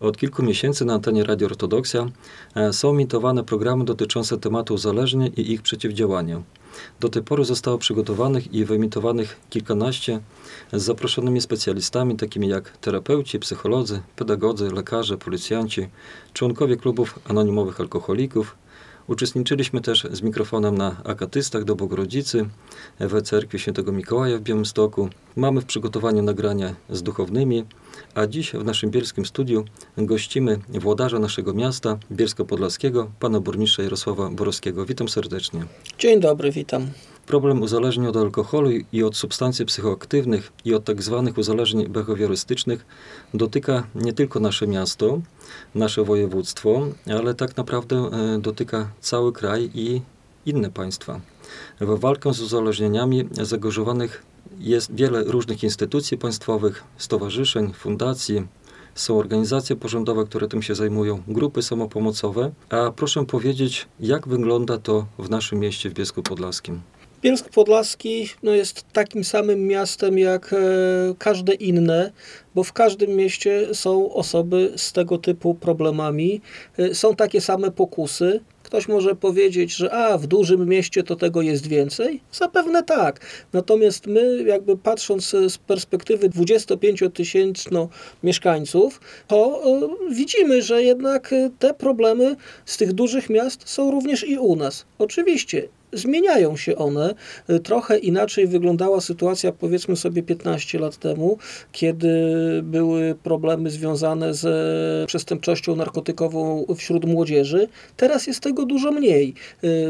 Od kilku miesięcy na antenie Radio Ortodoksja e, są emitowane programy dotyczące tematu uzależnień i ich przeciwdziałania. Do tej pory zostało przygotowanych i wyemitowanych kilkanaście z zaproszonymi specjalistami, takimi jak terapeuci, psycholodzy, pedagodzy, lekarze, policjanci, członkowie klubów anonimowych alkoholików, Uczestniczyliśmy też z mikrofonem na akatystach do Bogrodzicy, w cerkwi Świętego Mikołaja w Białymstoku. Mamy w przygotowaniu nagrania z duchownymi, a dziś w naszym bielskim studiu gościmy włodarza naszego miasta, Bielsko-Podlaskiego, pana burmistrza Jarosława Borowskiego. Witam serdecznie. Dzień dobry, witam. Problem uzależnień od alkoholu i od substancji psychoaktywnych i od tak zwanych uzależnień behawiorystycznych dotyka nie tylko nasze miasto, nasze województwo, ale tak naprawdę e, dotyka cały kraj i inne państwa. W walkę z uzależnieniami zaangażowanych jest wiele różnych instytucji państwowych, stowarzyszeń, fundacji, są organizacje pozarządowe, które tym się zajmują, grupy samopomocowe. A proszę powiedzieć, jak wygląda to w naszym mieście w Biesku Podlaskim? Bielsk Podlaski no, jest takim samym miastem jak e, każde inne, bo w każdym mieście są osoby z tego typu problemami. E, są takie same pokusy. Ktoś może powiedzieć, że a w dużym mieście to tego jest więcej? Zapewne tak. Natomiast my, jakby patrząc z perspektywy 25 tysięczno mieszkańców, to widzimy, że jednak te problemy z tych dużych miast są również i u nas. Oczywiście zmieniają się one. Trochę inaczej wyglądała sytuacja, powiedzmy sobie, 15 lat temu, kiedy były problemy związane z przestępczością narkotykową wśród młodzieży. Teraz jest tego dużo mniej.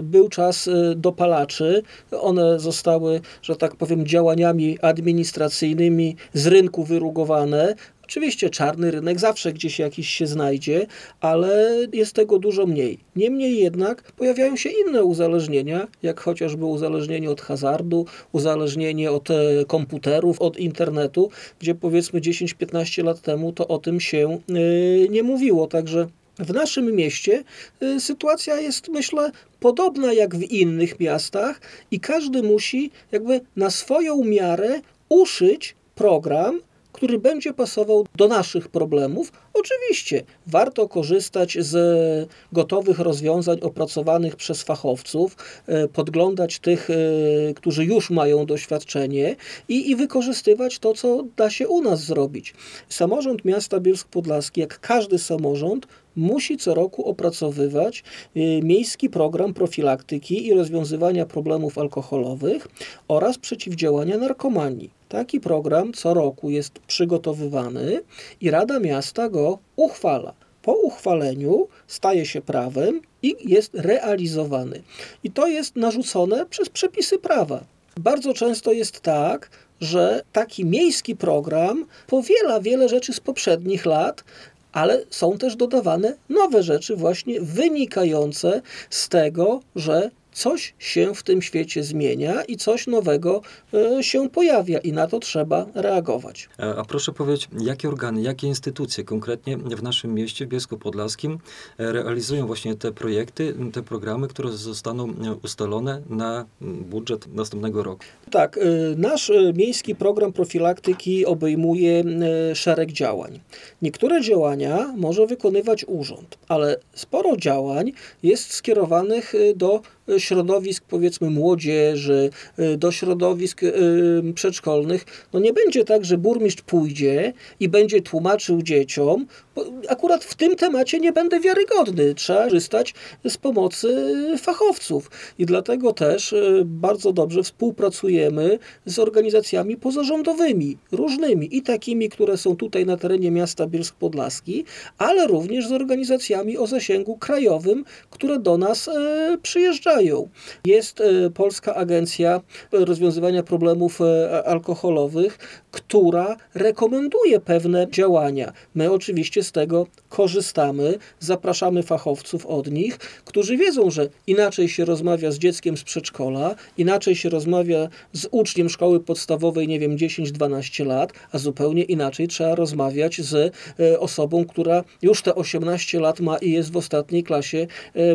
Był czas dopalaczy, one zostały, że tak powiem, działaniami administracyjnymi z rynku wyrugowane. Oczywiście czarny rynek zawsze gdzieś jakiś się znajdzie, ale jest tego dużo mniej. Niemniej jednak pojawiają się inne uzależnienia, jak chociażby uzależnienie od hazardu, uzależnienie od e, komputerów, od internetu, gdzie powiedzmy 10-15 lat temu to o tym się e, nie mówiło. Także w naszym mieście e, sytuacja jest, myślę, podobna jak w innych miastach i każdy musi jakby na swoją miarę uszyć program, który będzie pasował do naszych problemów. Oczywiście warto korzystać z gotowych rozwiązań opracowanych przez fachowców, e, podglądać tych, e, którzy już mają doświadczenie i, i wykorzystywać to, co da się u nas zrobić. Samorząd miasta Bielsk Podlaski, jak każdy samorząd, musi co roku opracowywać y, miejski program profilaktyki i rozwiązywania problemów alkoholowych oraz przeciwdziałania narkomanii. Taki program co roku jest przygotowywany i Rada Miasta go uchwala. Po uchwaleniu staje się prawem i jest realizowany. I to jest narzucone przez przepisy prawa. Bardzo często jest tak, że taki miejski program powiela wiele rzeczy z poprzednich lat, ale są też dodawane nowe rzeczy, właśnie wynikające z tego, że coś się w tym świecie zmienia i coś nowego e, się pojawia i na to trzeba reagować. A, a proszę powiedzieć, jakie organy, jakie instytucje konkretnie w naszym mieście, w Biesku Podlaskim, e, realizują właśnie te projekty, te programy, które zostaną e, ustalone na budżet następnego roku? Tak, nasz miejski program profilaktyki obejmuje szereg działań. Niektóre działania może wykonywać urząd, ale sporo działań jest skierowanych do środowisk, powiedzmy, młodzieży, y, do środowisk y, przedszkolnych, no nie będzie tak, że burmistrz pójdzie i będzie tłumaczył dzieciom, akurat w tym temacie nie będę wiarygodny. Trzeba korzystać z pomocy fachowców. I dlatego też y, bardzo dobrze współpracujemy z organizacjami pozarządowymi, różnymi i takimi, które są tutaj na terenie miasta Bielsk Podlaski, ale również z organizacjami o zasięgu krajowym, które do nas przyjeżdżają jest e, Polska Agencja Rozwiązywania Problemów e, Alkoholowych, która rekomenduje pewne działania. My oczywiście z tego korzystamy, zapraszamy fachowców od nich, którzy wiedzą, że inaczej się rozmawia z dzieckiem z przedszkola, inaczej się rozmawia z uczniem szkoły podstawowej, nie wiem, 10-12 lat, a zupełnie inaczej trzeba rozmawiać z e, osobą, która już te 18 lat ma i jest w ostatniej klasie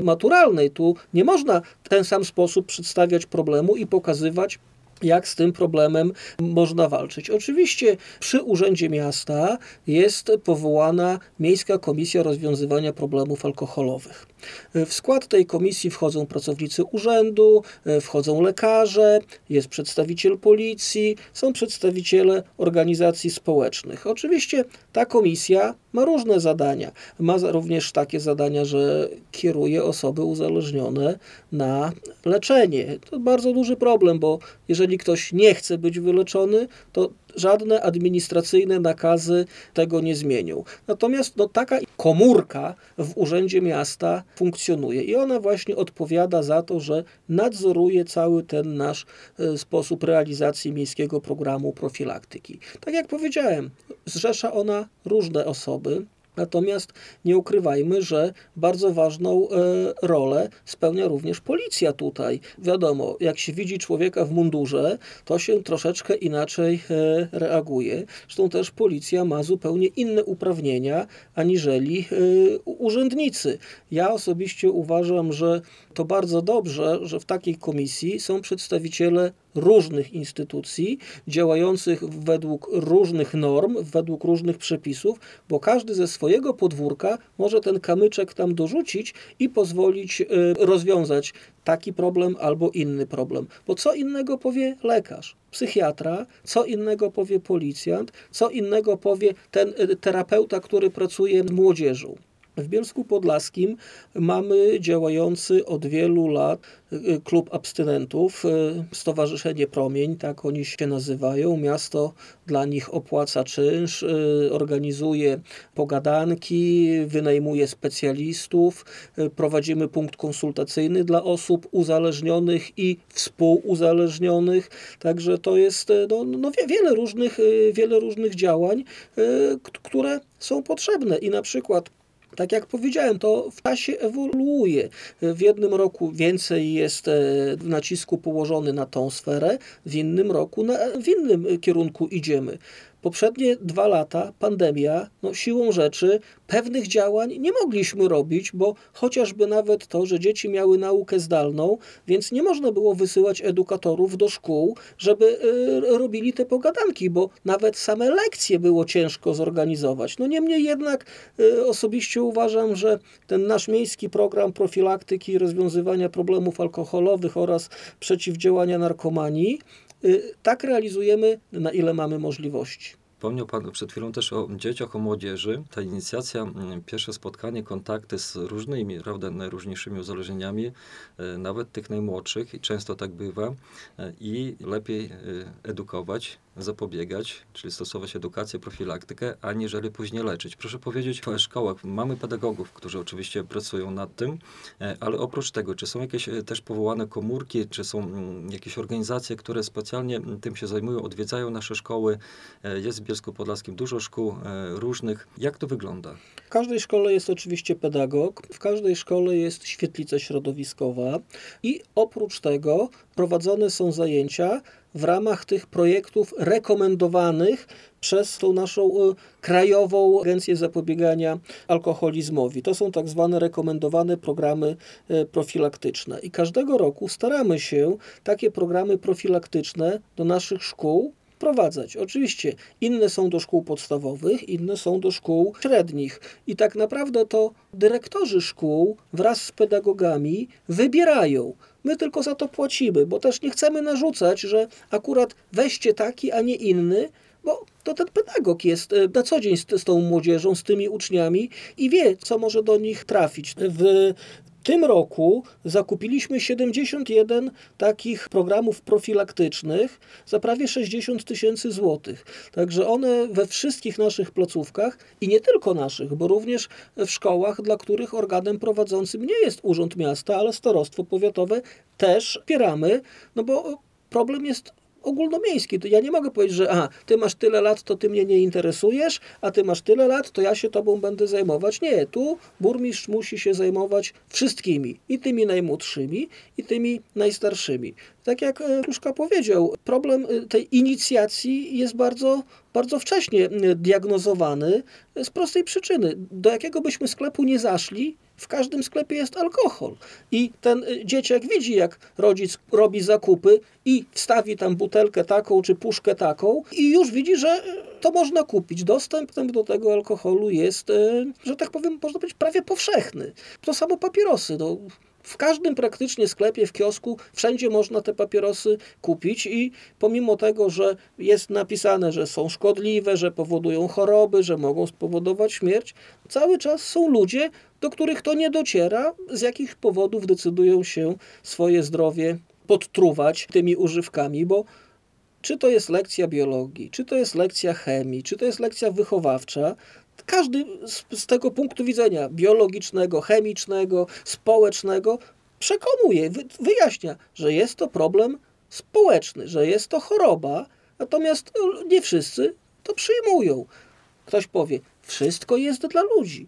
maturalnej. Tu nie można w ten sam sposób przedstawiać problemu i pokazywać jak z tym problemem można walczyć. Oczywiście przy Urzędzie Miasta jest powołana Miejska Komisja Rozwiązywania Problemów Alkoholowych. W skład tej komisji wchodzą pracownicy urzędu, wchodzą lekarze, jest przedstawiciel policji, są przedstawiciele organizacji społecznych. Oczywiście ta komisja ma różne zadania. Ma również takie zadania, że kieruje osoby uzależnione na leczenie. To bardzo duży problem, bo jeżeli ktoś nie chce być wyleczony, to żadne administracyjne nakazy tego nie zmienią. Natomiast no, taka komórka w Urzędzie Miasta funkcjonuje i ona właśnie odpowiada za to, że nadzoruje cały ten nasz e, sposób realizacji miejskiego programu profilaktyki. Tak jak powiedziałem, zrzesza ona różne osoby. Natomiast nie ukrywajmy, że bardzo ważną e, rolę spełnia również policja tutaj. Wiadomo, jak się widzi człowieka w mundurze, to się troszeczkę inaczej e, reaguje. Zresztą też policja ma zupełnie inne uprawnienia aniżeli e, urzędnicy. Ja osobiście uważam, że to bardzo dobrze, że w takiej komisji są przedstawiciele różnych instytucji, działających według różnych norm, według różnych przepisów, bo każdy ze swojego podwórka może ten kamyczek tam dorzucić i pozwolić y, rozwiązać taki problem albo inny problem. Bo co innego powie lekarz, psychiatra, co innego powie policjant, co innego powie ten y, terapeuta, który pracuje z młodzieżą. W Bielsku Podlaskim mamy działający od wielu lat y, klub abstynentów, y, Stowarzyszenie Promień, tak oni się nazywają. Miasto dla nich opłaca czynsz, y, organizuje pogadanki, wynajmuje specjalistów, prowadzimy punkt konsultacyjny dla osób uzależnionych i współuzależnionych. Także to jest no, no wiele, różnych, wiele różnych działań, które są potrzebne i na przykład tak jak powiedziałem, to w czasie ewoluuje. W jednym roku więcej jest e, nacisku położony na tą sferę, w innym roku na, w innym kierunku idziemy. Poprzednie dwa lata, pandemia, no siłą rzeczy pewnych działań nie mogliśmy robić, bo chociażby nawet to, że dzieci miały naukę zdalną, więc nie można było wysyłać edukatorów do szkół, żeby y, robili te pogadanki, bo nawet same lekcje było ciężko zorganizować. No niemniej jednak y, osobiście uważam, że ten nasz miejski program profilaktyki i rozwiązywania problemów alkoholowych oraz przeciwdziałania narkomanii tak realizujemy, na ile mamy możliwości. Wspomniał Pan przed chwilą też o dzieciach, o młodzieży. Ta inicjacja, mm, pierwsze spotkanie, kontakty z różnymi, prawda, najróżniejszymi uzależnieniami, e, nawet tych najmłodszych, i często tak bywa, e, i lepiej e, edukować, zapobiegać, czyli stosować edukację, profilaktykę, aniżeli później leczyć. Proszę powiedzieć, w szkołach mamy pedagogów, którzy oczywiście pracują nad tym, ale oprócz tego, czy są jakieś też powołane komórki, czy są mm, jakieś organizacje, które specjalnie tym się zajmują, odwiedzają nasze szkoły, jest w Bielsku Podlaskim dużo szkół różnych. Jak to wygląda? W każdej szkole jest oczywiście pedagog, w każdej szkole jest świetlica środowiskowa i oprócz tego prowadzone są zajęcia w ramach tych projektów rekomendowanych przez tą naszą e, krajową Agencję Zapobiegania Alkoholizmowi. To są tak zwane rekomendowane programy e, profilaktyczne. I każdego roku staramy się takie programy profilaktyczne do naszych szkół wprowadzać. Oczywiście inne są do szkół podstawowych, inne są do szkół średnich. I tak naprawdę to dyrektorzy szkół wraz z pedagogami wybierają. My tylko za to płacimy, bo też nie chcemy narzucać, że akurat weźcie taki, a nie inny, bo to ten pedagog jest e, na co dzień z, z, tą młodzieżą, z tymi uczniami i wie, co może do nich trafić. W tym roku zakupiliśmy 71 takich programów profilaktycznych za prawie 60 tysięcy złotych. Także one we wszystkich naszych placówkach i nie tylko naszych, bo również w szkołach, dla których organem prowadzącym nie jest Urząd Miasta, ale Starostwo Powiatowe, też wspieramy, no bo problem jest ogólnomiejski. Ja nie mogę powiedzieć, że a, ty masz tyle lat, to ty mnie nie interesujesz, a ty masz tyle lat, to ja się tobą będę zajmować. Nie, tu burmistrz musi się zajmować wszystkimi, i tymi najmłodszymi, i tymi najstarszymi. Tak jak e, Ruszka powiedział, problem e, tej inicjacji jest bardzo, bardzo wcześnie e, diagnozowany z prostej przyczyny. Do jakiego byśmy sklepu nie zaszli, w każdym sklepie jest alkohol. I ten dzieciak widzi, jak rodzic robi zakupy i wstawi tam butelkę taką czy puszkę taką, i już widzi, że to można kupić. Dostęp do tego alkoholu jest, że tak powiem, można powiedzieć, prawie powszechny. To samo papierosy. No, w każdym praktycznie sklepie, w kiosku, wszędzie można te papierosy kupić i pomimo tego, że jest napisane, że są szkodliwe, że powodują choroby, że mogą spowodować śmierć, cały czas są ludzie, do których to nie dociera, z jakich powodów decydują się swoje zdrowie podtruwać tymi używkami, bo czy to jest lekcja biologii, czy to jest lekcja chemii, czy to jest lekcja wychowawcza, każdy z, z tego punktu widzenia biologicznego, chemicznego, społecznego przekonuje, wy, wyjaśnia, że jest to problem społeczny, że jest to choroba, natomiast no, nie wszyscy to przyjmują. Ktoś powie, wszystko jest dla ludzi.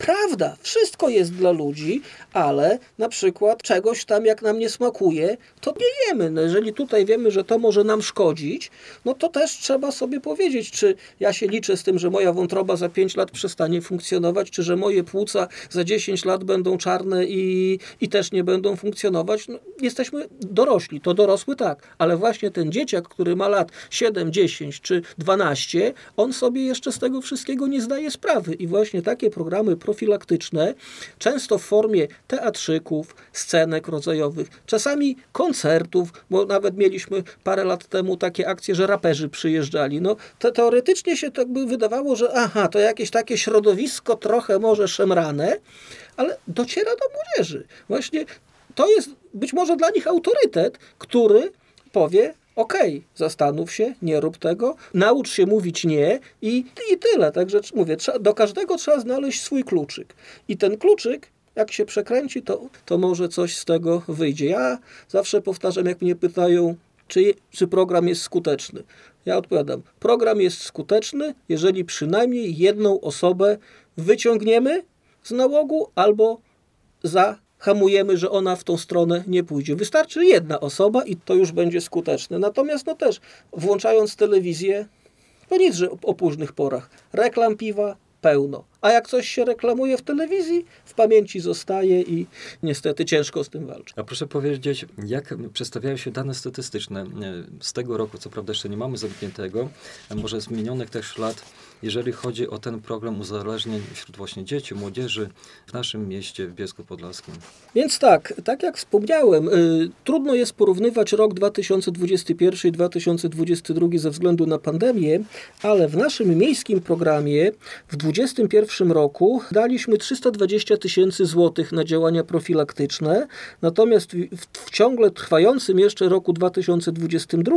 Prawda, wszystko jest dla ludzi, ale na przykład czegoś tam, jak nam nie smakuje, to nie jemy. No jeżeli tutaj wiemy, że to może nam szkodzić, no to też trzeba sobie powiedzieć, czy ja się liczę z tym, że moja wątroba za 5 lat przestanie funkcjonować, czy że moje płuca za 10 lat będą czarne i, i też nie będą funkcjonować. No, jesteśmy dorośli, to dorosły tak, ale właśnie ten dzieciak, który ma lat 7, 10 czy 12, on sobie jeszcze z tego wszystkiego nie zdaje sprawy i właśnie takie programy profilaktyczne, często w formie teatrzyków, scenek rodzajowych, czasami koncertów, bo nawet mieliśmy parę lat temu takie akcje, że raperzy przyjeżdżali. No, to teoretycznie się tak by wydawało, że aha, to jakieś takie środowisko trochę może szemrane, ale dociera do młodzieży. Właśnie to jest być może dla nich autorytet, który powie, okej, okay, zastanów się, nie rób tego, naucz się mówić nie i, i tyle. Także mówię, do każdego trzeba znaleźć swój kluczyk. I ten kluczyk, jak się przekręci, to, to może coś z tego wyjdzie. Ja zawsze powtarzam, jak mnie pytają, czy, czy program jest skuteczny. Ja odpowiadam, program jest skuteczny, jeżeli przynajmniej jedną osobę wyciągniemy z nałogu albo za hamujemy, że ona w tą stronę nie pójdzie. Wystarczy jedna osoba i to już będzie skuteczne. Natomiast no też włączając telewizję, to nic, że o późnych porach. Reklam piwa pełno. A jak coś się reklamuje w telewizji, w pamięci zostaje i niestety ciężko z tym walczyć. A proszę powiedzieć, jak przedstawiają się dane statystyczne z tego roku, co prawda jeszcze nie mamy zamkniętego, może z minionych też lat, jeżeli chodzi o ten problem uzależnień wśród właśnie dzieci, młodzieży w naszym mieście, w Biesku Podlaskim? Więc tak, tak jak wspomniałem, y, trudno jest porównywać rok 2021 i 2022 ze względu na pandemię, ale w naszym miejskim programie w 2021 roku daliśmy 320 tysięcy złotych na działania profilaktyczne, natomiast w, w ciągle trwającym jeszcze roku 2022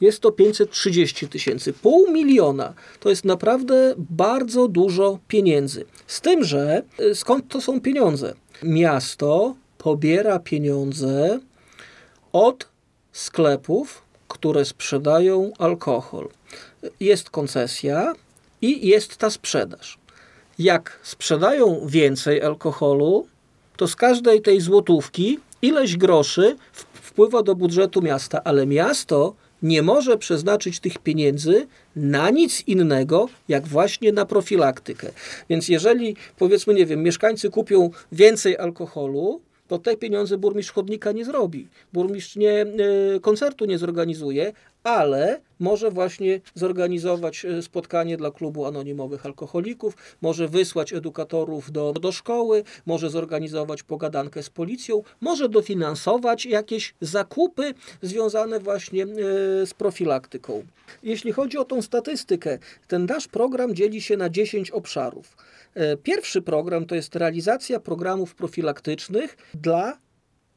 jest to 530 tysięcy. Pół miliona to jest naprawdę bardzo dużo pieniędzy. Z tym, że y, skąd to są pieniądze? Miasto pobiera pieniądze od sklepów, które sprzedają alkohol. Jest koncesja i jest ta sprzedaż jak sprzedają więcej alkoholu, to z każdej tej złotówki ileś groszy wpływa do budżetu miasta, ale miasto nie może przeznaczyć tych pieniędzy na nic innego, jak właśnie na profilaktykę. Więc jeżeli, powiedzmy, nie wiem, mieszkańcy kupią więcej alkoholu, to te pieniądze burmistrz chodnika nie zrobi. Burmistrz nie, e, koncertu nie zorganizuje, ale może właśnie zorganizować e, spotkanie dla klubu anonimowych alkoholików, może wysłać edukatorów do, do szkoły, może zorganizować pogadankę z policją, może dofinansować jakieś zakupy związane właśnie e, z profilaktyką. Jeśli chodzi o tą statystykę, ten nasz program dzieli się na 10 obszarów. E, pierwszy program to jest realizacja programów profilaktycznych dla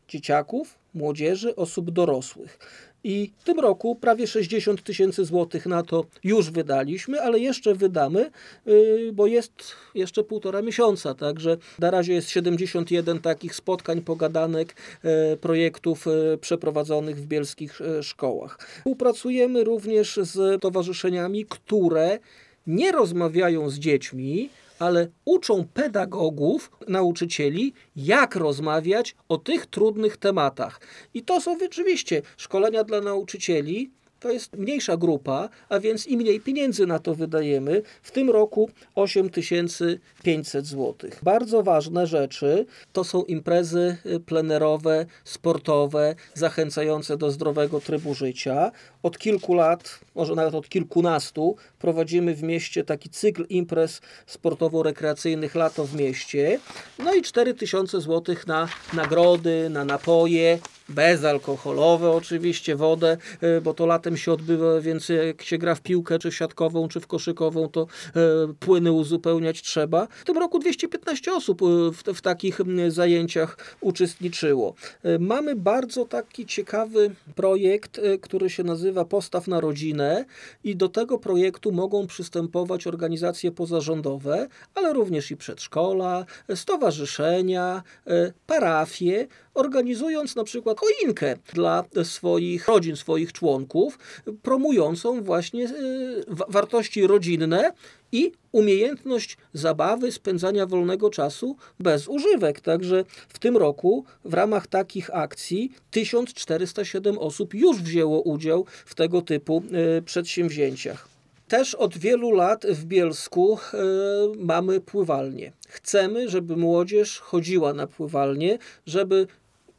dzieciaków, młodzieży, osób dorosłych. I w tym roku prawie 60 tysięcy złotych na to już wydaliśmy, ale jeszcze wydamy, y, bo jest jeszcze półtora miesiąca. Także na razie jest 71 takich spotkań, pogadanek, e, projektów e, przeprowadzonych w bielskich e, szkołach. Współpracujemy również z towarzyszeniami, które nie rozmawiają z dziećmi, ale uczą pedagogów, nauczycieli, jak rozmawiać o tych trudnych tematach. I to są rzeczywiście szkolenia dla nauczycieli, to jest mniejsza grupa, a więc i mniej pieniędzy na to wydajemy. W tym roku 8500 zł. Bardzo ważne rzeczy to są imprezy y, plenerowe, sportowe, zachęcające do zdrowego trybu życia. Od kilku lat, może nawet od kilkunastu, prowadzimy w mieście taki cykl imprez sportowo-rekreacyjnych Lato w mieście. No i 4000 zł na nagrody, na napoje, bezalkoholowe oczywiście, wodę, y, bo to latem się odbywa, więc jak się gra w piłkę, czy w siatkową, czy w koszykową, to e, płyny uzupełniać trzeba. W tym roku 215 osób y, w, w takich zajęciach uczestniczyło. E, Mamy bardzo taki ciekawy projekt, e, który się nazywa Postaw na rodzinę i do tego projektu mogą przystępować organizacje pozarządowe, ale również i przedszkola, stowarzyszenia, e, parafie, organizując na przykład choinkę dla swoich rodzin, swoich członków, promującą właśnie e, wa- wartości rodzinne i umiejętność zabawy, spędzania wolnego czasu bez używek. Także w tym roku w ramach takich akcji 1407 osób już wzięło udział w tego typu e, przedsięwzięciach. Też od wielu lat w Bielsku e, mamy pływalnię. Chcemy, żeby młodzież chodziła na pływalnię, żeby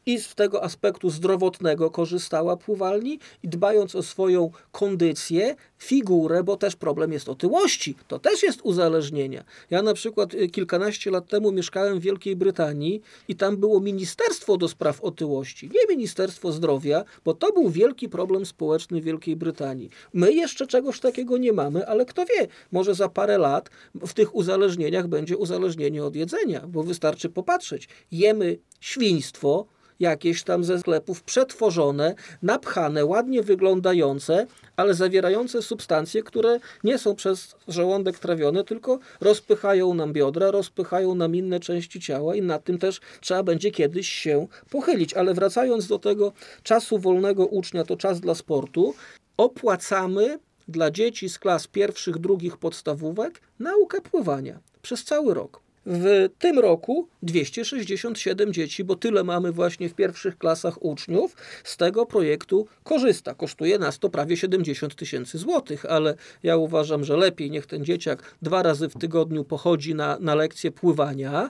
i z tego aspektu zdrowotnego korzystała pływalni i dbając o swoją kondycję, figurę, bo też problem jest otyłości, to też jest uzależnienia. Ja na przykład y, kilkanaście lat temu mieszkałem w Wielkiej Brytanii i tam było Ministerstwo do Spraw Otyłości, nie Ministerstwo Zdrowia, bo to był wielki problem społeczny Wielkiej Brytanii. My jeszcze czegoś takiego nie mamy, ale kto wie, może za parę lat w tych uzależnieniach będzie uzależnienie od jedzenia, bo wystarczy popatrzeć. Jemy świństwo, jakieś tam ze sklepów przetworzone, napchane, ładnie wyglądające, ale zawierające substancje, które nie są przez żołądek trawione, tylko rozpychają nam biodra, rozpychają nam inne części ciała i nad tym też trzeba będzie kiedyś się pochylić. Ale wracając do tego czasu wolnego ucznia, to czas dla sportu, opłacamy dla dzieci z klas pierwszych, drugich podstawówek naukę pływania przez cały rok. W tym roku 267 dzieci, bo tyle mamy właśnie w pierwszych klasach uczniów, z tego projektu korzysta. Kosztuje nas to prawie 70 tysięcy złotych, ale ja uważam, że lepiej niech ten dzieciak dwa razy w tygodniu pochodzi na, na lekcję pływania,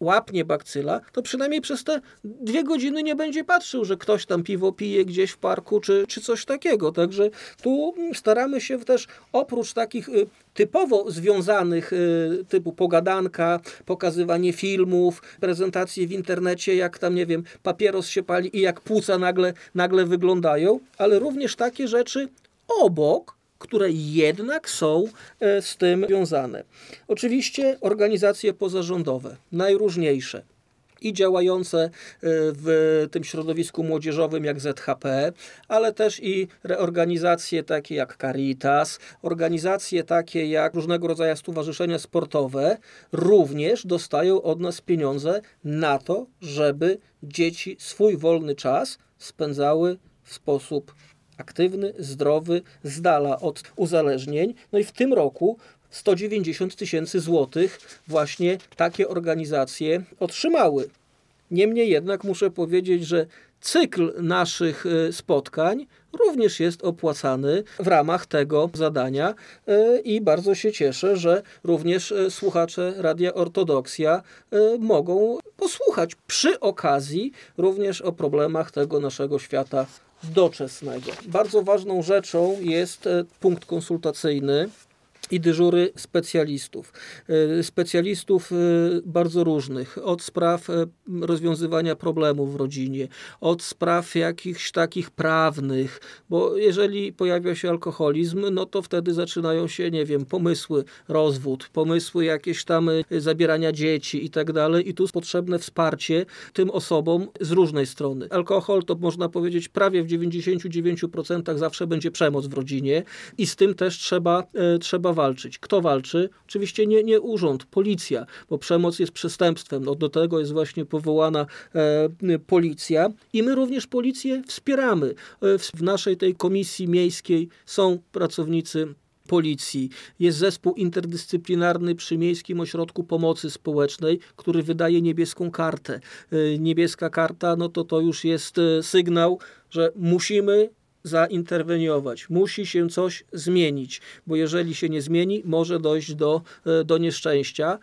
łapnie bakcyla, to przynajmniej przez te dwie godziny nie będzie patrzył, że ktoś tam piwo pije gdzieś w parku czy, czy coś takiego. Także tu staramy się też oprócz takich y, typowo związanych y, typu pogadanka, pokazywanie filmów, prezentacje w internecie, jak tam, nie wiem, papieros się pali i jak płuca nagle, nagle wyglądają, ale również takie rzeczy obok, które jednak są e, z tym związane. Oczywiście organizacje pozarządowe, najróżniejsze i działające e, w tym środowisku młodzieżowym jak ZHP, ale też i organizacje takie jak Caritas, organizacje takie jak różnego rodzaju stowarzyszenia sportowe również dostają od nas pieniądze na to, żeby dzieci swój wolny czas spędzały w sposób aktywny, zdrowy, z dala od uzależnień. No i w tym roku 190 tysięcy złotych właśnie takie organizacje otrzymały. Niemniej jednak muszę powiedzieć, że cykl naszych y, spotkań również jest opłacany w ramach tego zadania y, i bardzo się cieszę, że również y, słuchacze Radia Ortodoksja mogą posłuchać przy okazji również o problemach tego naszego świata doczesnego. Bardzo ważną rzeczą jest e, punkt konsultacyjny i dyżury specjalistów. E, Specjalistów e, bardzo różnych, od spraw e, rozwiązywania problemów w rodzinie, od spraw jakichś takich prawnych, bo jeżeli pojawia się alkoholizm, no to wtedy zaczynają się, nie wiem, pomysły, rozwód, pomysły jakieś tam zabierania dzieci i tak dalej i tu potrzebne wsparcie tym osobom z różnej strony. Alkohol to można powiedzieć prawie w 99% zawsze będzie przemoc w rodzinie i z tym też trzeba, trzeba walczyć. Kto walczy? Oczywiście nie, nie urząd, policja, bo przemoc jest przestępstwem. No, do tego jest właśnie powołana e, policja i my również policję wspieramy. E, w, naszej tej komisji miejskiej są pracownicy policji, jest zespół interdyscyplinarny przy Miejskim Ośrodku Pomocy Społecznej, który wydaje niebieską kartę. Y, Niebieska karta, no to to już jest y, sygnał, że musimy zainterweniować, musi się coś zmienić, bo jeżeli się nie zmieni, może dojść do, y, do nieszczęścia.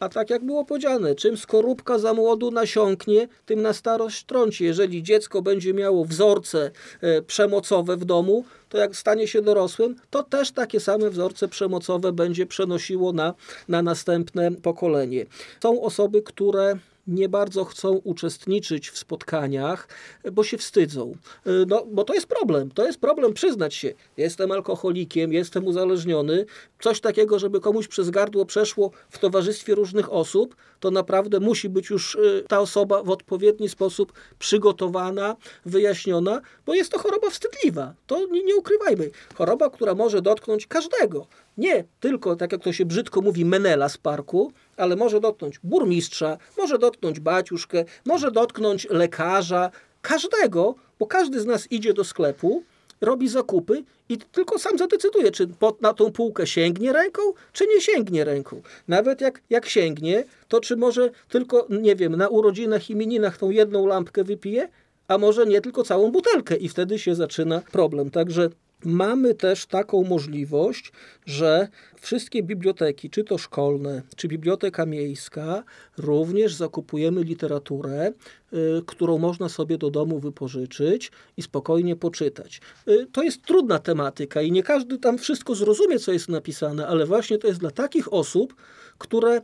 A tak jak było powiedziane, czym skorupka za młodu nasiąknie, tym na starość trąci. Jeżeli dziecko będzie miało wzorce e, przemocowe w domu, to jak stanie się dorosłym, to też takie same wzorce przemocowe będzie przenosiło na, na następne pokolenie. Są osoby, które nie bardzo chcą uczestniczyć w spotkaniach, bo się wstydzą. Y, No, bo to jest problem. To jest problem przyznać się. Jestem alkoholikiem, jestem uzależniony. Coś takiego, żeby komuś przez gardło przeszło w towarzystwie różnych osób, to naprawdę musi być już y, ta osoba w odpowiedni sposób przygotowana, wyjaśniona, bo jest to choroba wstydliwa. To nie, nie ukrywajmy. Choroba, która może dotknąć każdego. Nie tylko, tak jak to się brzydko mówi, menela z parku, ale może dotknąć burmistrza, może dotknąć baciuszkę, może dotknąć lekarza, każdego, bo każdy z nas idzie do sklepu, robi zakupy i tylko sam zadecyduje, czy pod, na tą półkę sięgnie ręką, czy nie sięgnie ręką. Nawet jak, jak sięgnie, to czy może tylko, nie wiem, na urodzinach, imieninach tą jedną lampkę wypije, a może nie tylko całą butelkę i wtedy się zaczyna problem. Także Mamy też taką możliwość, że wszystkie biblioteki, czy to szkolne, czy biblioteka miejska, również zakupujemy literaturę, y, którą można sobie do domu wypożyczyć i spokojnie poczytać. Y, To jest trudna tematyka i nie każdy tam wszystko zrozumie, co jest napisane, ale właśnie to jest dla takich osób, które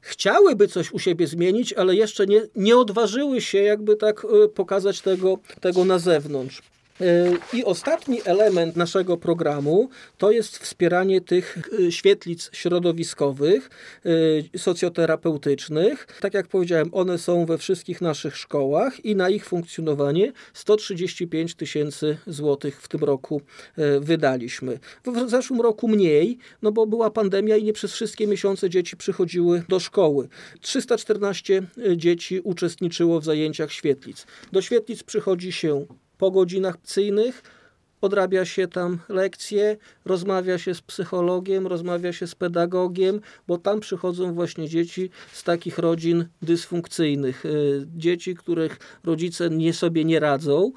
chciałyby coś u siebie zmienić, ale jeszcze nie, nie odważyły się jakby tak y, pokazać tego, tego na zewnątrz. Y, I ostatni element naszego programu to jest wspieranie tych y, świetlic środowiskowych, y, socjoterapeutycznych. Tak jak powiedziałem, one są we wszystkich naszych szkołach i na ich funkcjonowanie 135 tysięcy złotych w tym roku wydaliśmy. W zeszłym roku mniej, no bo była pandemia i nie przez wszystkie miesiące dzieci przychodziły do szkoły. 314 dzieci uczestniczyło w zajęciach świetlic. Do świetlic przychodzi się po godzinach lekcyjnych, odrabia się tam lekcje, rozmawia się z psychologiem, rozmawia się z pedagogiem, bo tam przychodzą właśnie dzieci z takich rodzin dysfunkcyjnych. Y, Dzieci, których rodzice nie sobie nie radzą,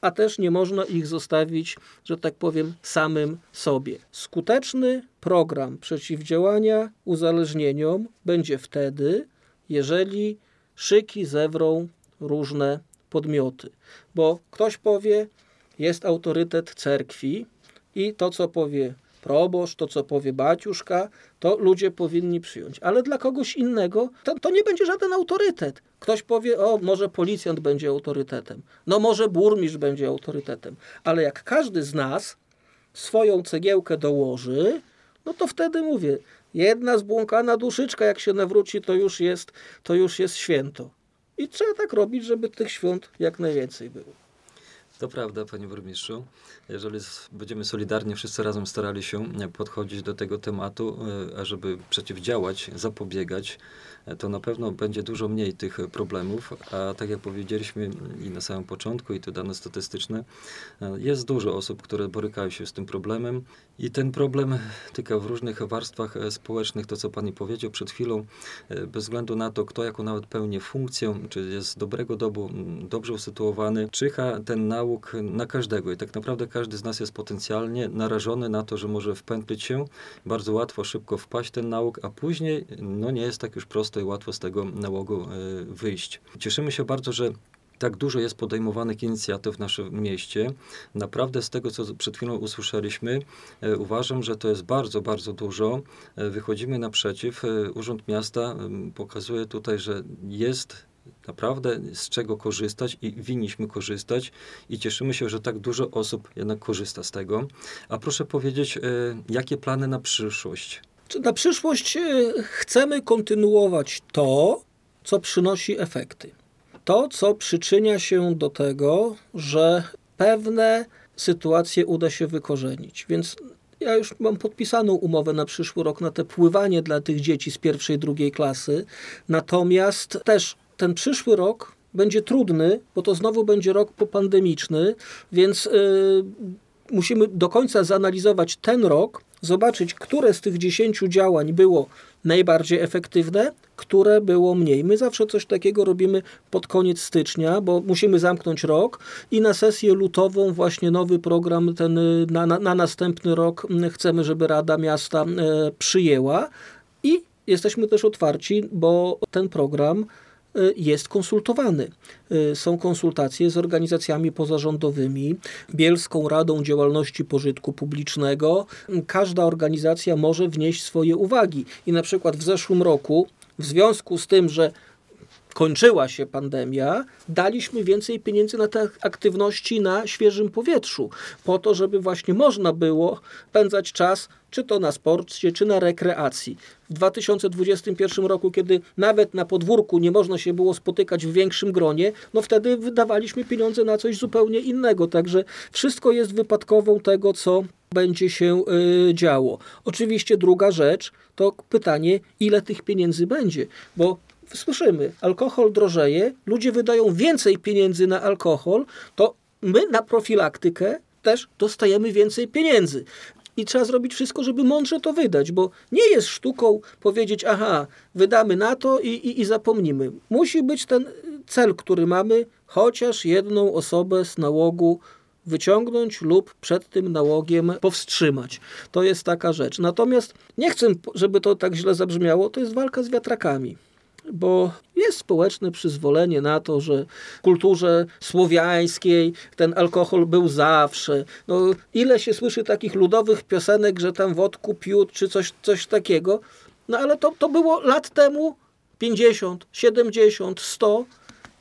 a też nie można ich zostawić, że tak powiem, samym sobie. Skuteczny program przeciwdziałania uzależnieniom będzie wtedy, jeżeli szyki zewrą różne podmioty. Bo ktoś powie, jest autorytet cerkwi i to, co powie proboszcz, to, co powie baciuszka, to ludzie powinni przyjąć. Ale dla kogoś innego to, to nie będzie żaden autorytet. Ktoś powie, o, może policjant będzie autorytetem, no może burmistrz będzie autorytetem. Ale jak każdy z nas swoją cegiełkę dołoży, no to wtedy mówię, jedna zbłąkana duszyczka, jak się nawróci, to już jest, to już jest święto. I trzeba tak robić, żeby tych świąt jak najwięcej było. To prawda, panie burmistrzu. Jeżeli będziemy solidarnie wszyscy razem starali się e, podchodzić do tego tematu, e, ażeby przeciwdziałać, zapobiegać, e, to na pewno będzie dużo mniej tych problemów. A tak jak powiedzieliśmy i na samym początku, i te dane statystyczne, jest dużo osób, które borykają się z tym problemem. I ten problem tyka w różnych warstwach społecznych, to co pan i powiedział przed chwilą, bez względu na to, kto jaką nawet pełni funkcję, czy jest dobrego dobu, dobrze usytuowany, czyha ten na każdego i tak naprawdę każdy z nas jest potencjalnie narażony na to, że może wpętlić się, bardzo łatwo, szybko wpaść ten nauk, a później no nie jest tak już prosto i łatwo z tego nałogu e, wyjść. Cieszymy się bardzo, że tak dużo jest podejmowanych inicjatyw w naszym mieście. Naprawdę z tego, co przed chwilą usłyszeliśmy, e, uważam, że to jest bardzo, bardzo dużo. E, Wychodzimy naprzeciw. Urząd Miasta pokazuje tutaj, że jest naprawdę z czego korzystać i winniśmy korzystać i cieszymy się, że tak dużo osób jednak korzysta z tego. A proszę powiedzieć, e, jakie plany na przyszłość? Na przyszłość e, chcemy kontynuować to, co przynosi efekty? To, co przyczynia się do tego, że pewne sytuacje uda się wykorzenić. Więc ja już mam podpisaną umowę na przyszły rok na te pływanie dla tych dzieci z pierwszej, drugiej klasy. Natomiast też ten przyszły rok będzie trudny, bo to znowu będzie rok popandemiczny, więc y, musimy do końca zanalizować ten rok, zobaczyć, które z tych 10 działań było najbardziej efektywne, które było mniej. My zawsze coś takiego robimy pod koniec stycznia, bo musimy zamknąć rok i na sesję lutową właśnie nowy program ten y, na, na, na następny rok mm, chcemy, żeby Rada Miasta e, przyjęła i jesteśmy też otwarci, bo ten program y, jest konsultowany. Y, Są konsultacje z organizacjami pozarządowymi, Bielską Radą Działalności Pożytku Publicznego. Każda organizacja może wnieść swoje uwagi. I na przykład w zeszłym roku, w związku z tym, że kończyła się pandemia, daliśmy więcej pieniędzy na te aktywności na świeżym powietrzu, po to, żeby właśnie można było pędzać czas, czy to na sporcie, czy na rekreacji. W 2021 roku, kiedy nawet na podwórku nie można się było spotykać w większym gronie, no wtedy wydawaliśmy pieniądze na coś zupełnie innego. Także wszystko jest wypadkową tego, co będzie się y, działo. Oczywiście druga rzecz to pytanie, ile tych pieniędzy będzie, bo słyszymy, alkohol drożeje, ludzie wydają więcej pieniędzy na alkohol, to my na profilaktykę też dostajemy więcej pieniędzy. I trzeba zrobić wszystko, żeby mądrze to wydać, bo nie jest sztuką powiedzieć, aha, wydamy na to i, i, i zapomnimy. Musi być ten cel, który mamy, chociaż jedną osobę z nałogu wyciągnąć lub przed tym nałogiem powstrzymać. To jest taka rzecz. Natomiast nie chcę, żeby to tak źle zabrzmiało, to jest walka z wiatrakami bo jest społeczne przyzwolenie na to, że w kulturze słowiańskiej ten alkohol był zawsze. No, ile się słyszy takich ludowych piosenek, że tam wodku piód czy coś, coś takiego. No ale to, to było lat temu 50, 70, 100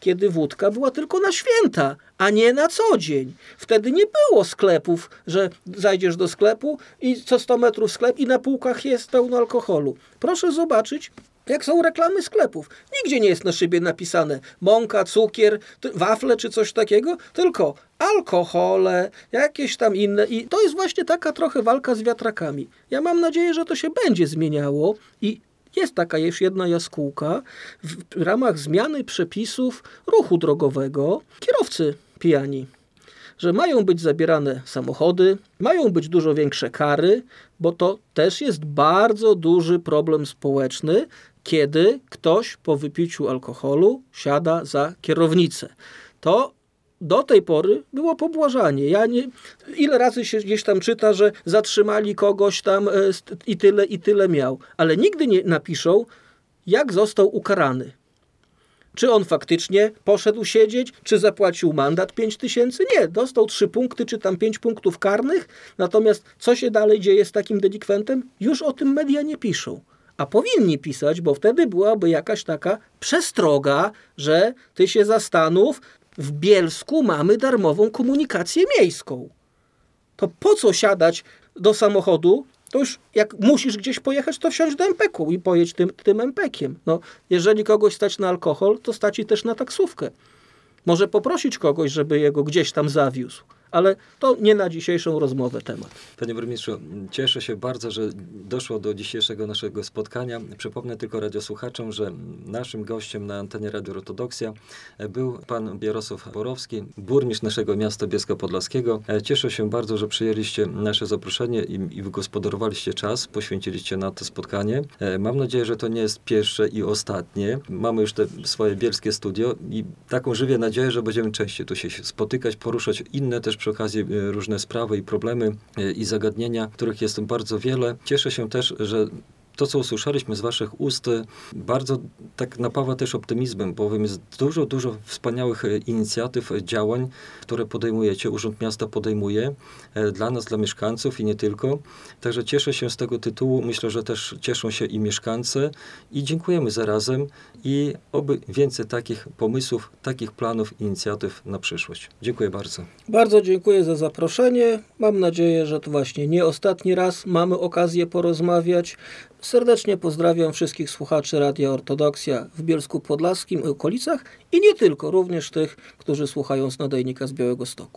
kiedy wódka była tylko na święta, a nie na co dzień. Wtedy nie było sklepów, że zajdziesz do sklepu i co 100 metrów sklep i na półkach jest pełno alkoholu. Proszę zobaczyć, jak są reklamy sklepów. Nigdzie nie jest na szybie napisane mąka, cukier, wafle czy coś takiego, tylko alkohole, jakieś tam inne. I to jest właśnie taka trochę walka z wiatrakami. Ja mam nadzieję, że to się będzie zmieniało i jest taka już jedna jaskółka w ramach zmiany przepisów ruchu drogowego. Kierowcy pijani że mają być zabierane samochody, mają być dużo większe kary, bo to też jest bardzo duży problem społeczny, kiedy ktoś po wypiciu alkoholu siada za kierownicę. To do tej pory było pobłażanie. Ja nie, ile razy się gdzieś tam czyta, że zatrzymali kogoś tam e, i tyle, i tyle miał, ale nigdy nie napiszą, jak został ukarany. Czy on faktycznie poszedł siedzieć, czy zapłacił mandat 5 tysięcy? Nie, dostał 3 punkty, czy tam 5 punktów karnych. Natomiast co się dalej dzieje z takim delikwentem? Już o tym media nie piszą. A powinni pisać, bo wtedy byłaby jakaś taka przestroga, że ty się zastanów, w Bielsku mamy darmową komunikację miejską. To po co siadać do samochodu? To już jak musisz gdzieś pojechać, to wsiądź do MPK-u i pojedź tym, tym MPK-iem. No, jeżeli kogoś stać na alkohol, to stać i też na taksówkę. Może poprosić kogoś, żeby jego gdzieś tam zawiózł. Ale to nie na dzisiejszą rozmowę temat. Panie burmistrzu, cieszę się bardzo, że doszło do dzisiejszego naszego spotkania. Przypomnę tylko radiosłuchaczom, że naszym gościem na antenie Radio Ortodoksja był pan Jarosław Borowski, burmistrz naszego miasta Bielska Podlaskiego. Cieszę się bardzo, że przyjęliście nasze zaproszenie i, i wygospodarowaliście czas, poświęciliście na to spotkanie. Mam nadzieję, że to nie jest pierwsze i ostatnie. Mamy już te swoje bielskie studio i taką żywię nadzieję, że będziemy częściej tu się spotykać, poruszać inne też przy okazji e, różne sprawy i problemy e, i zagadnienia, których jest bardzo wiele. Cieszę się też, że to, co usłyszeliśmy z Waszych ust, bardzo tak napawa też optymizmem, bowiem jest dużo, dużo wspaniałych e, inicjatyw, e, działań, które podejmujecie, Urząd Miasta podejmuje e, dla nas, dla mieszkańców i nie tylko. Także cieszę się z tego tytułu. Myślę, że też cieszą się i mieszkańcy i dziękujemy zarazem i oby więcej takich pomysłów, takich planów, inicjatyw na przyszłość. Dziękuję bardzo. Bardzo dziękuję za zaproszenie. Mam nadzieję, że to właśnie nie ostatni raz mamy okazję porozmawiać. Serdecznie pozdrawiam wszystkich słuchaczy Radia Ortodoksja w Bielsku Podlaskim i okolicach i nie tylko, również tych, którzy słuchają z nadajnika z Białego Stoku.